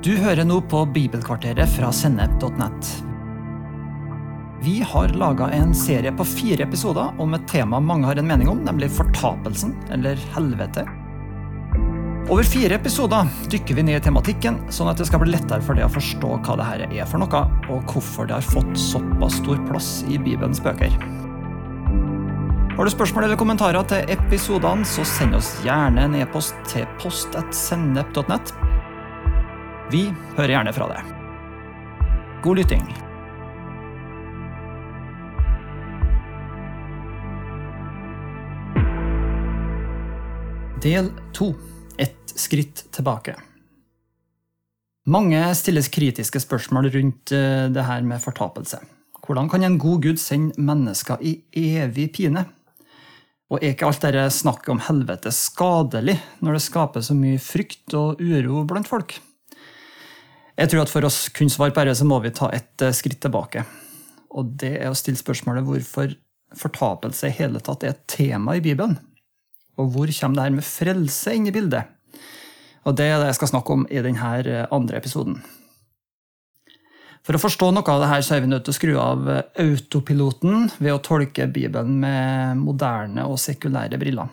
Du hører nå på Bibelkvarteret fra Sennep.net. Vi har laga en serie på fire episoder om et tema mange har en mening om, nemlig fortapelsen, eller helvete. Over fire episoder dykker vi ned i tematikken, sånn at det skal bli lettere for deg å forstå hva dette er for noe, og hvorfor det har fått såpass stor plass i Bibelens bøker. Har du spørsmål eller kommentarer til episodene, så send oss gjerne en e-post til post.sennep.net. Vi hører gjerne fra deg. God lytting. Del to. Et skritt tilbake. Mange stilles kritiske spørsmål rundt eh, det her med fortapelse. Hvordan kan en god gud sende mennesker i evig pine? Og er ikke alt dette snakket om helvete skadelig når det skaper så mye frykt og uro blant folk? Jeg tror at For oss kunne svare på dette, så må vi ta et eh, skritt tilbake. Og det er å stille spørsmålet hvorfor fortapelse i hele tatt er et tema i Bibelen. Og hvor kommer det her med frelse inn i bildet? Og Det er det jeg skal snakke om i denne eh, andre episoden. For å forstå noe av det her, så er vi nødt til å skru av eh, autopiloten ved å tolke Bibelen med moderne og sekulære briller.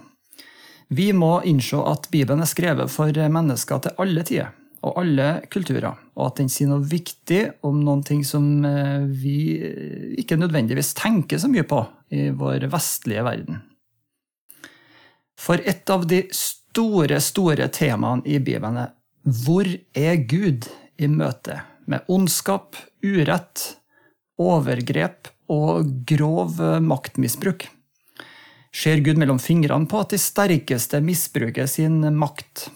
Vi må innse at Bibelen er skrevet for mennesker til alle tider og alle kulturer, og at den sier noe viktig om noen ting som eh, vi ikke nødvendigvis tenker så mye på i vår vestlige verden. For et av de store, store temaene i Bibelen er hvor er Gud i møte med ondskap, urett, overgrep og grov maktmisbruk. Ser Gud mellom fingrene på at de sterkeste misbruker sin makt?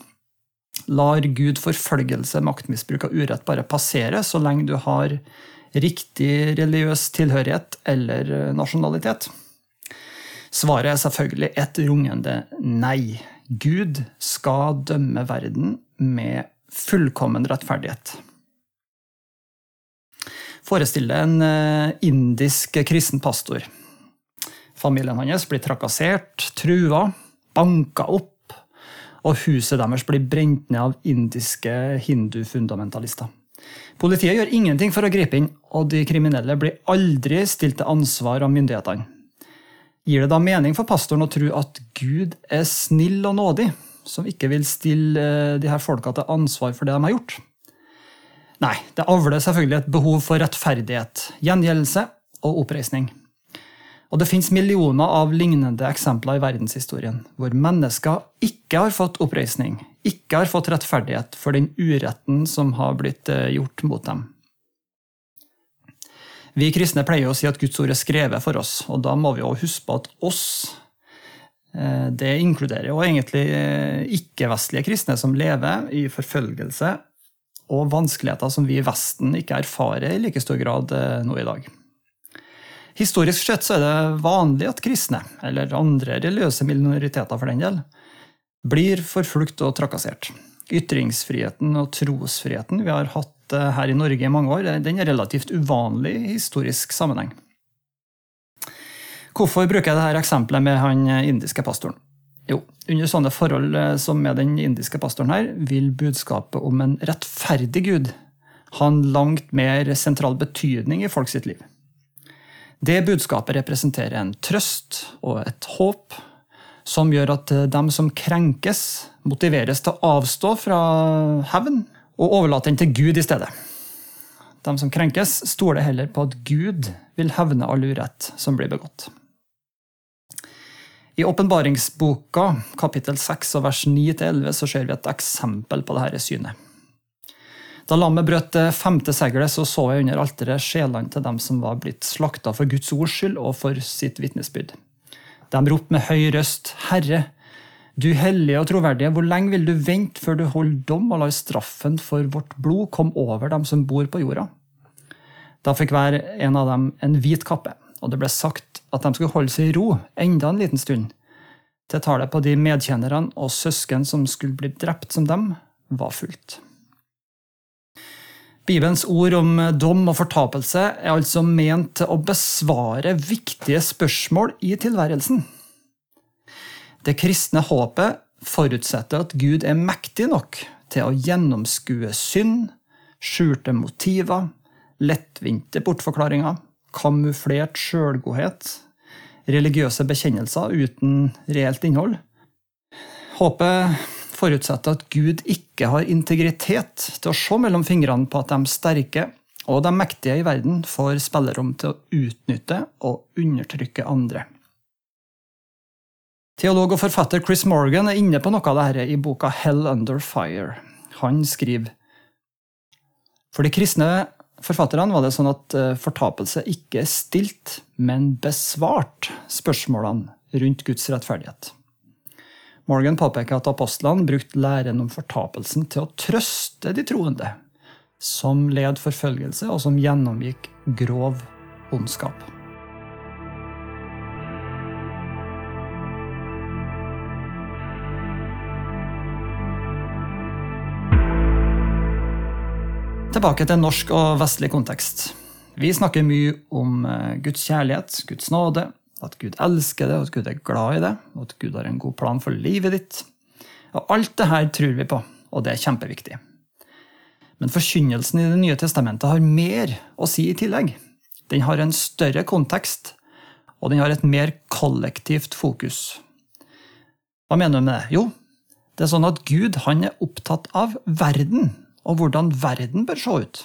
Lar Gud forfølgelse, maktmisbruk og urett bare passere så lenge du har riktig religiøs tilhørighet eller nasjonalitet? Svaret er selvfølgelig et rungende nei. Gud skal dømme verden med fullkommen rettferdighet. Forestill deg en eh, indisk kristen pastor. Familien hans blir trakassert, trua, banka opp, og huset deres blir brent ned av indiske hindufundamentalister. Politiet gjør ingenting for å gripe inn, og de kriminelle blir aldri stilt til ansvar av myndighetene. Gir det da mening for pastoren å tro at Gud er snill og nådig, som ikke vil stille eh, de her folka til ansvar for det de har gjort? Nei, det avler selvfølgelig et behov for rettferdighet, gjengjeldelse og oppreisning. Og det finnes millioner av lignende eksempler i verdenshistorien, hvor mennesker ikke har fått oppreisning, ikke har fått rettferdighet for den uretten som har blitt eh, gjort mot dem. Vi kristne pleier å si at Guds ord er skrevet for oss, og da må vi også huske på at oss eh, det inkluderer jo egentlig eh, ikke-vestlige kristne som lever i forfølgelse og vanskeligheter som vi i Vesten ikke erfarer i like stor grad nå i dag. Historisk sett så er det vanlig at kristne, eller andre religiøse minoriteter for den del, blir forfulgt og trakassert. Ytringsfriheten og trosfriheten vi har hatt Eh, her i Norge i mange år, den er relativt uvanlig i historisk sammenheng. Hvorfor bruker jeg dette eksempelet med han eh, indiske pastoren? Jo, under sånne forhold eh, som med den indiske pastoren her, vil budskapet om en rettferdig Gud ha en langt mer sentral betydning i folk sitt liv. Det budskapet representerer en trøst og et håp som gjør at dem som krenkes, motiveres til å avstå fra hevn og overlate den til Gud i stedet. De som krenkes, stoler heller på at Gud vil hevne all urett som blir begått. I åpenbaringsboka, kapittel 6 og vers 9-11, så ser vi et eksempel på dette synet. Da lammet brøt det femte seglet, så så jeg under alteret sjelene til dem som var blitt slakta for Guds ords skyld og for sitt vitnesbyrd. De ropte med høy røst, Herre, du hellige og troverdige, hvor lenge vil du vente før du holder dom og lar straffen for vårt blod komme over dem som bor på jorda? Da fikk hver en av dem en hvit kappe, og det ble sagt at de skulle holde seg i ro enda en liten stund, til tallet på de medkjennerne og søsken som skulle bli drept som dem, var fullt. Bibelens ord om dom og fortapelse er altså ment til å besvare viktige spørsmål i tilværelsen. Det kristne håpet forutsetter at Gud er mektig nok til å gjennomskue synd, skjulte motiver, lettvinte bortforklaringer, kamuflert sjølgodhet, religiøse bekjennelser uten reelt innhold. Håpet forutsetter at Gud ikke har integritet til å se mellom fingrene på at de sterke og de mektige i verden får spillerom til å utnytte og undertrykke andre. Teolog og forfatter Chris Morgan er inne på noe av dette i boka Hell Under Fire. Han skriver For de kristne forfatterne var det sånn at eh, fortapelse ikke er stilt, men besvart spørsmålene rundt Guds rettferdighet. Morgan påpeker at apostlene brukte læren om fortapelsen til å trøste de troende, som led forfølgelse og som gjennomgikk grov ondskap. Tilbake til norsk og vestlig kontekst. Vi snakker mye om eh, Guds kjærlighet, Guds nåde, at Gud elsker det, at Gud er glad i det, at Gud har en god plan for livet ditt. Og Alt det her tror vi på, og det er kjempeviktig. Men forkynnelsen i Det nye testamentet har mer å si i tillegg. Den har en større kontekst, og den har et mer kollektivt fokus. Hva mener du med det? Jo, det er sånn at Gud han er opptatt av verden og hvordan verden bør se ut.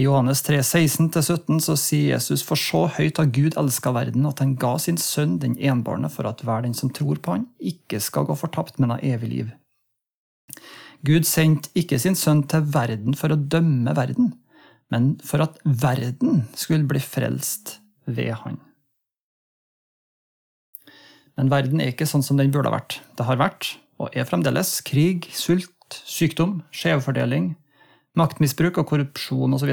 I Johannes 3, 16-17 så sier Jesus for så høyt har Gud elska verden at han ga sin sønn den enbårne for at hver den som tror på han, ikke skal gå fortapt, men ha evig liv. Gud sendte ikke sin sønn til verden for å dømme verden, men for at verden skulle bli frelst ved han. Men verden er ikke sånn som den burde ha vært. Det har vært, og er fremdeles, krig, sult, sykdom, skjevfordeling, maktmisbruk og korrupsjon osv.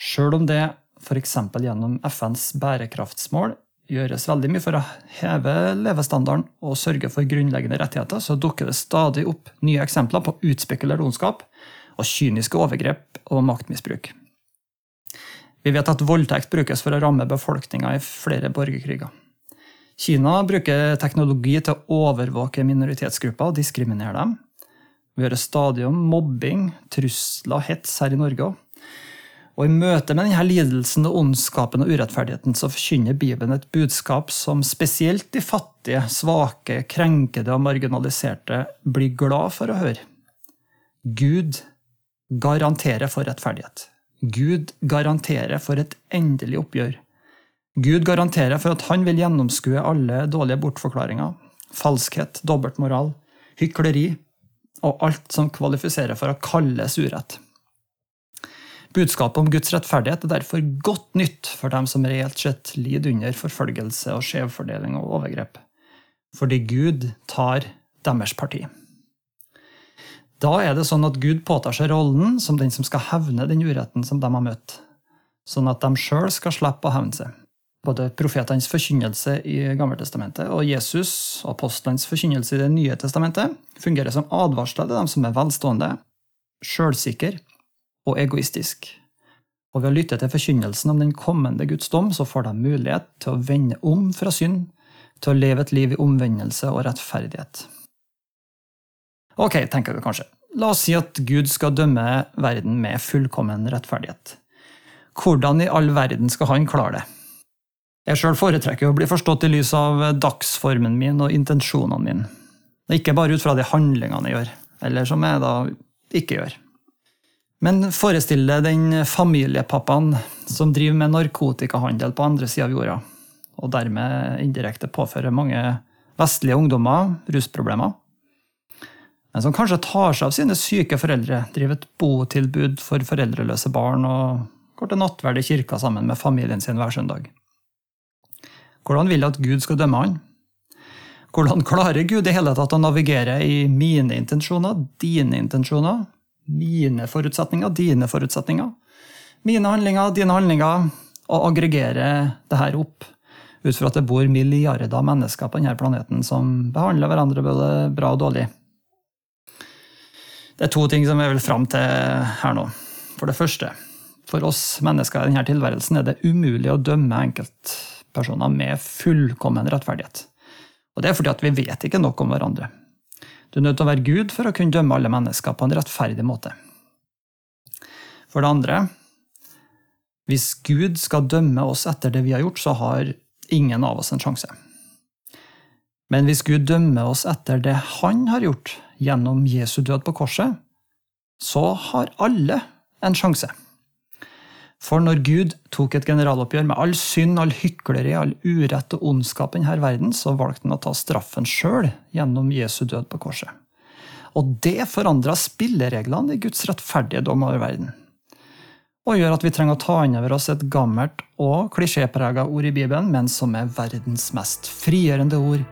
Sjøl om det f.eks. gjennom FNs bærekraftsmål gjøres veldig mye for å heve levestandarden og sørge for grunnleggende rettigheter, så dukker det stadig opp nye eksempler på utspekulert ondskap og kyniske overgrep og maktmisbruk. Vi vet at voldtekt brukes for å ramme befolkninga i flere borgerkriger. Kina bruker teknologi til å overvåke minoritetsgrupper og diskriminere dem. Vi hører stadig om mobbing, trusler og hets her i Norge òg. Og I møte med denne lidelsen, og ondskapen og urettferdigheten så forkynner Bibelen et budskap som spesielt de fattige, svake, krenkede og marginaliserte blir glad for å høre. Gud garanterer for rettferdighet. Gud garanterer for et endelig oppgjør. Gud garanterer for at han vil gjennomskue alle dårlige bortforklaringer, falskhet, dobbeltmoral, hykleri og alt som kvalifiserer for å kalles urett. Budskapet om Guds rettferdighet er derfor godt nytt for dem som reelt sett lider under forfølgelse og skjevfordeling og overgrep, fordi Gud tar deres parti. Da er det sånn at Gud påtar seg rollen som den som skal hevne den uretten som de har møtt, sånn at de sjøl skal slippe å hevne seg både profetenes forkynnelse i Gammeltestamentet og Jesus apostlenes forkynnelse i Det nye testamentet fungerer som advarsler til dem som er velstående, sjølsikre og egoistisk. Og ved å lytte til forkynnelsen om den kommende Guds dom, så får de mulighet til å vende om fra synd, til å leve et liv i omvendelse og rettferdighet. Ok, tenker du kanskje. La oss si at Gud skal dømme verden med fullkommen rettferdighet. Hvordan i all verden skal han klare det? Jeg sjøl foretrekker å bli forstått i lys av dagsformen min og intensjonene mine. Ikke bare ut fra de handlingene jeg gjør, eller som jeg da ikke gjør. Men forestill deg den familiepappaen som driver med narkotikahandel på andre sida av jorda, og dermed indirekte påfører mange vestlige ungdommer rusproblemer. Men som kanskje tar seg av sine syke foreldre, driver et botilbud for foreldreløse barn og går til nattverd i kirka sammen med familien sin hver søndag. Hvordan vil jeg at Gud skal dømme han? Hvordan klarer Gud i hele tatt å navigere i mine intensjoner, dine intensjoner, mine forutsetninger, dine forutsetninger, mine handlinger, dine handlinger, og aggregere det her opp ut fra at det bor milliarder av mennesker på denne planeten som behandler hverandre både bra og dårlig? Det er to ting som jeg vil fram til her nå. For det første, for oss mennesker i denne tilværelsen er det umulig å dømme enkelt personer med fullkommen rettferdighet. Og Det er fordi at vi vet ikke nok om hverandre. Du er nødt til å være Gud for å kunne dømme alle mennesker på en rettferdig måte. For det andre, hvis Gud skal dømme oss etter det vi har gjort, så har ingen av oss en sjanse. Men hvis Gud dømmer oss etter det han har gjort gjennom Jesu død på korset, så har alle en sjanse. For når Gud tok et generaloppgjør med all synd, all hykleri, all urett og ondskap i denne verden, så valgte han å ta straffen sjøl gjennom Jesu død på korset. Og det forandra spillereglene i Guds rettferdige dom over verden. Og gjør at vi trenger å ta inn over oss et gammelt og klisjéprega ord i Bibelen, men som er verdens mest frigjørende ord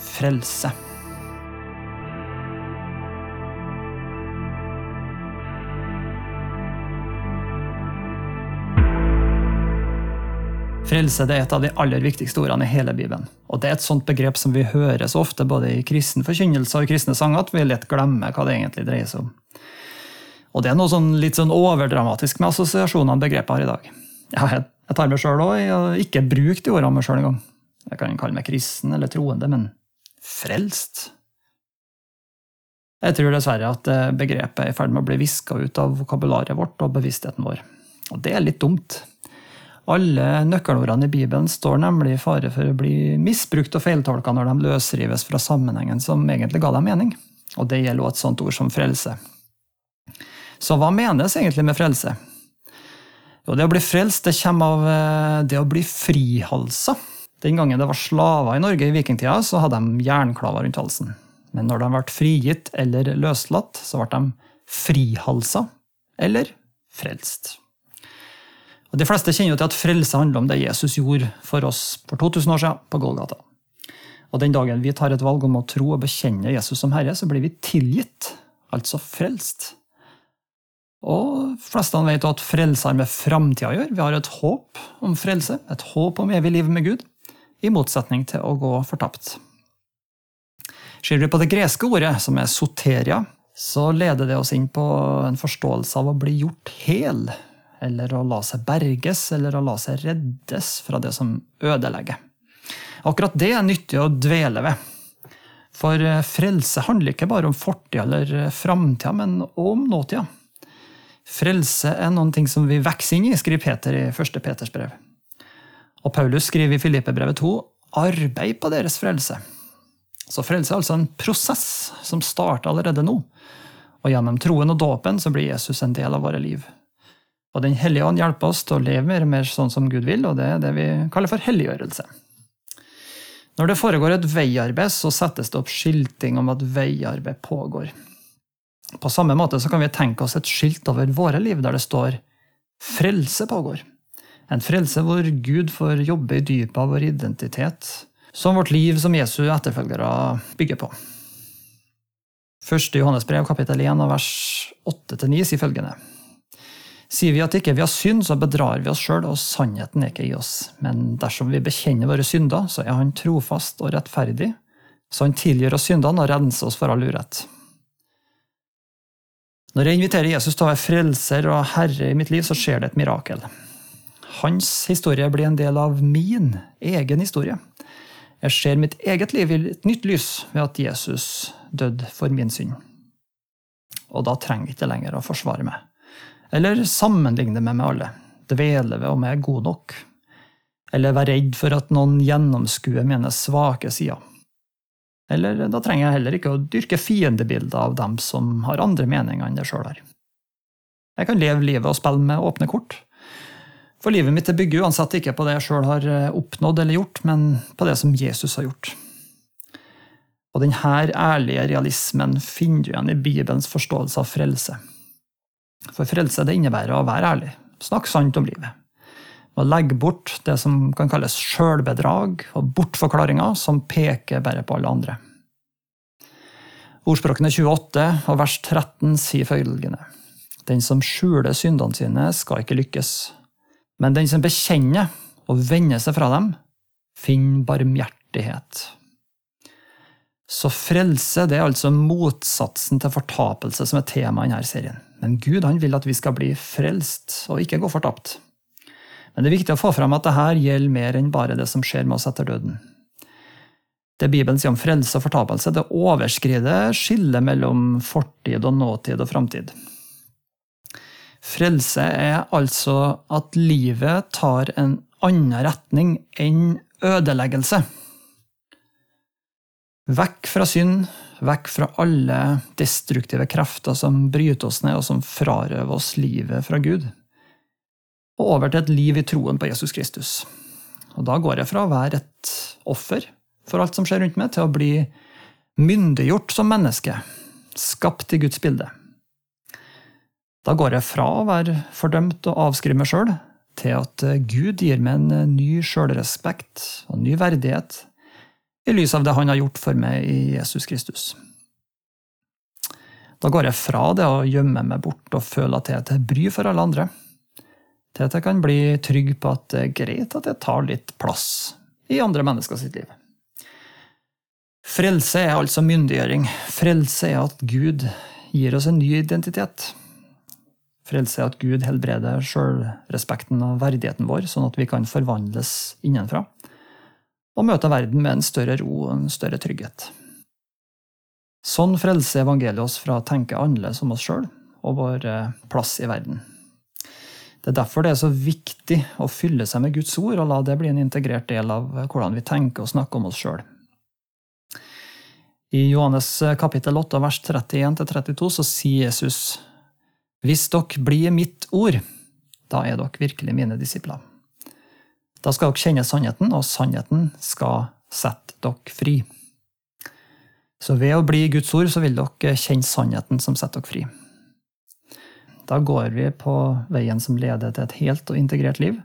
frelse. Frelse er et av de aller viktigste ordene i hele Bibelen. Og Det er et sånt begrep som vi hører så ofte både i kristen forkynnelse og i kristne sanger at vi lett glemmer hva det egentlig dreier seg om. Og Det er noe sånn, litt sånn overdramatisk med assosiasjonene begrepet har i dag. Ja, jeg, tar meg sjøl òg i å ikke bruke de ordene meg sjøl engang. Jeg kan kalle meg kristen eller troende, men frelst? Jeg tror dessverre at begrepet er i ferd med å bli viska ut av vokabularet vårt og bevisstheten vår. Og det er litt dumt. Alle nøkkelordene i Bibelen står nemlig i fare for å bli misbrukt og feiltolka når de løsrives fra sammenhengen som egentlig ga dem mening. Og det gjelder også et sånt ord som frelse. Så hva menes egentlig med frelse? Jo, det å bli frelst det kommer av eh, det å bli frihalsa. Den gangen det var slaver i Norge i vikingtida, så hadde de jernklaver rundt halsen. Men når de ble frigitt eller løslatt, så ble de frihalsa eller frelst. Og De fleste kjenner jo til at frelse handler om det Jesus gjorde for oss for 2000 år siden på Golgata. Og Den dagen vi tar et valg om å tro og bekjenne Jesus som Herre, så blir vi tilgitt, altså frelst. Og fleste vet at frelse har med framtida å gjøre. Vi har et håp om frelse, et håp om evig liv med Gud, i motsetning til å gå fortapt. Ser vi på det greske ordet, som er soteria, så leder det oss inn på en forståelse av å bli gjort hel, eller å la seg berges, eller å la seg reddes fra det som ødelegger. Akkurat det er nyttig å dvele ved. For eh, frelse handler ikke bare om fortida eller eh, framtida, men om nåtida. Frelse er ting som vi vokser inn i, skriver Peter i 1. Peters brev. Og Paulus skriver i Filippebrevet 2 arbeid på deres frelse. Så frelse er altså en prosess som starter allerede nå. Og gjennom troen og dåpen så blir Jesus en del av våre liv. Og Den hellige ånd hjelper oss til å leve mer og mer sånn som Gud vil, og det er det vi kaller for helliggjørelse. Når det foregår et veiarbeid, så settes det opp skilting om at veiarbeid pågår. På samme måte så kan vi tenke oss et skilt over våre liv der det står 'Frelse pågår'. En frelse hvor Gud får jobbe i dypet av vår identitet, som vårt liv som Jesu etterfølgere bygger på. Første Johannes brev, kapittel 1, vers 8-9 sier følgende. Sier vi at ikke vi har synd, så bedrar vi oss sjøl, og sannheten er ikke i oss. Men dersom vi bekjenner våre synder, så er Han trofast og rettferdig, så Han tilgir oss syndene og renser oss for all urett. Når jeg inviterer Jesus til å være frelser og herre i mitt liv, så skjer det et mirakel. Hans historie blir en del av min egen historie. Jeg ser mitt eget liv i et nytt lys ved at Jesus døde for min synd. Og da trenger jeg ikke lenger å forsvare meg. Eller sammenligne meg med alle, dvele ved om jeg er god nok. Eller være redd for at noen gjennomskuer mine svake sider. Eller da trenger jeg heller ikke å dyrke fiendebilder av dem som har andre meninger enn jeg sjøl har. Jeg kan leve livet og spille med åpne kort. For livet mitt bygger uansett ikke på det jeg sjøl har eh, oppnådd eller gjort, men på det som Jesus har gjort. Og denne ærlige realismen finner du igjen i Bibelens forståelse av frelse. For frelse det innebærer å være ærlig, snakke sant om livet. Å legge bort det som kan kalles sjølbedrag og bortforklaringer som peker bare på alle andre. Ordspråkene 28 og vers 13 sier følgende. Den som skjuler syndene sine, skal ikke lykkes. Men den som bekjenner og vender seg fra dem, finner barmhjertighet. Så frelse det er altså motsatsen til fortapelse som er tema i denne serien. Men Gud han vil at vi skal bli frelst og ikke gå fortapt. Men det er viktig å få fram at dette gjelder mer enn bare det som skjer med oss etter døden. Det Bibelen sier om frelse og fortapelse, det overskrider skillet mellom fortid og nåtid og framtid. Frelse er altså at livet tar en annen retning enn ødeleggelse. Vekk fra synd, vekk fra alle destruktive krefter som bryter oss ned, og som frarøver oss livet fra Gud, og over til et liv i troen på Jesus Kristus. Og Da går jeg fra å være et offer for alt som skjer rundt meg, til å bli myndiggjort som menneske, skapt i Guds bilde. Da går jeg fra å være fordømt og avskrive meg sjøl, til at Gud gir meg en ny sjølrespekt og ny verdighet i lys av det han har gjort for meg i Jesus Kristus. Da går jeg fra det å gjemme meg bort og føle at jeg er til bry for alle andre, til at jeg kan bli trygg på at det er greit at jeg tar litt plass i andre mennesker sitt liv. Frelse er altså myndiggjøring. Frelse er at Gud gir oss en ny identitet. Frelse er at Gud helbreder sjølrespekten og verdigheten vår, sånn at vi kan forvandles innenfra og møte verden med en større ro og en større trygghet. Sånn frelser evangeliet oss fra å tenke annerledes om oss sjøl og vår eh, plass i verden. Det er derfor det er så viktig å fylle seg med Guds ord og la det bli en integrert del av hvordan vi tenker og snakker om oss sjøl. I Johannes eh, kapittel 8 vers 31-32 så sier Jesus Hvis dere blir mitt ord, da er dere virkelig mine disipler. Da skal dere kjenne sannheten, og sannheten skal sette dere fri. Så ved å bli Guds ord, så vil dere kjenne sannheten som setter dere fri. Da går vi på veien som leder til et helt og integrert liv,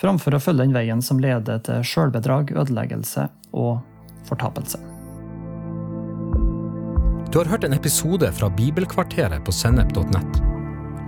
framfor å følge den veien som leder til sjølbedrag, ødeleggelse og fortapelse. Du har hørt en episode fra Bibelkvarteret på sennep.nett.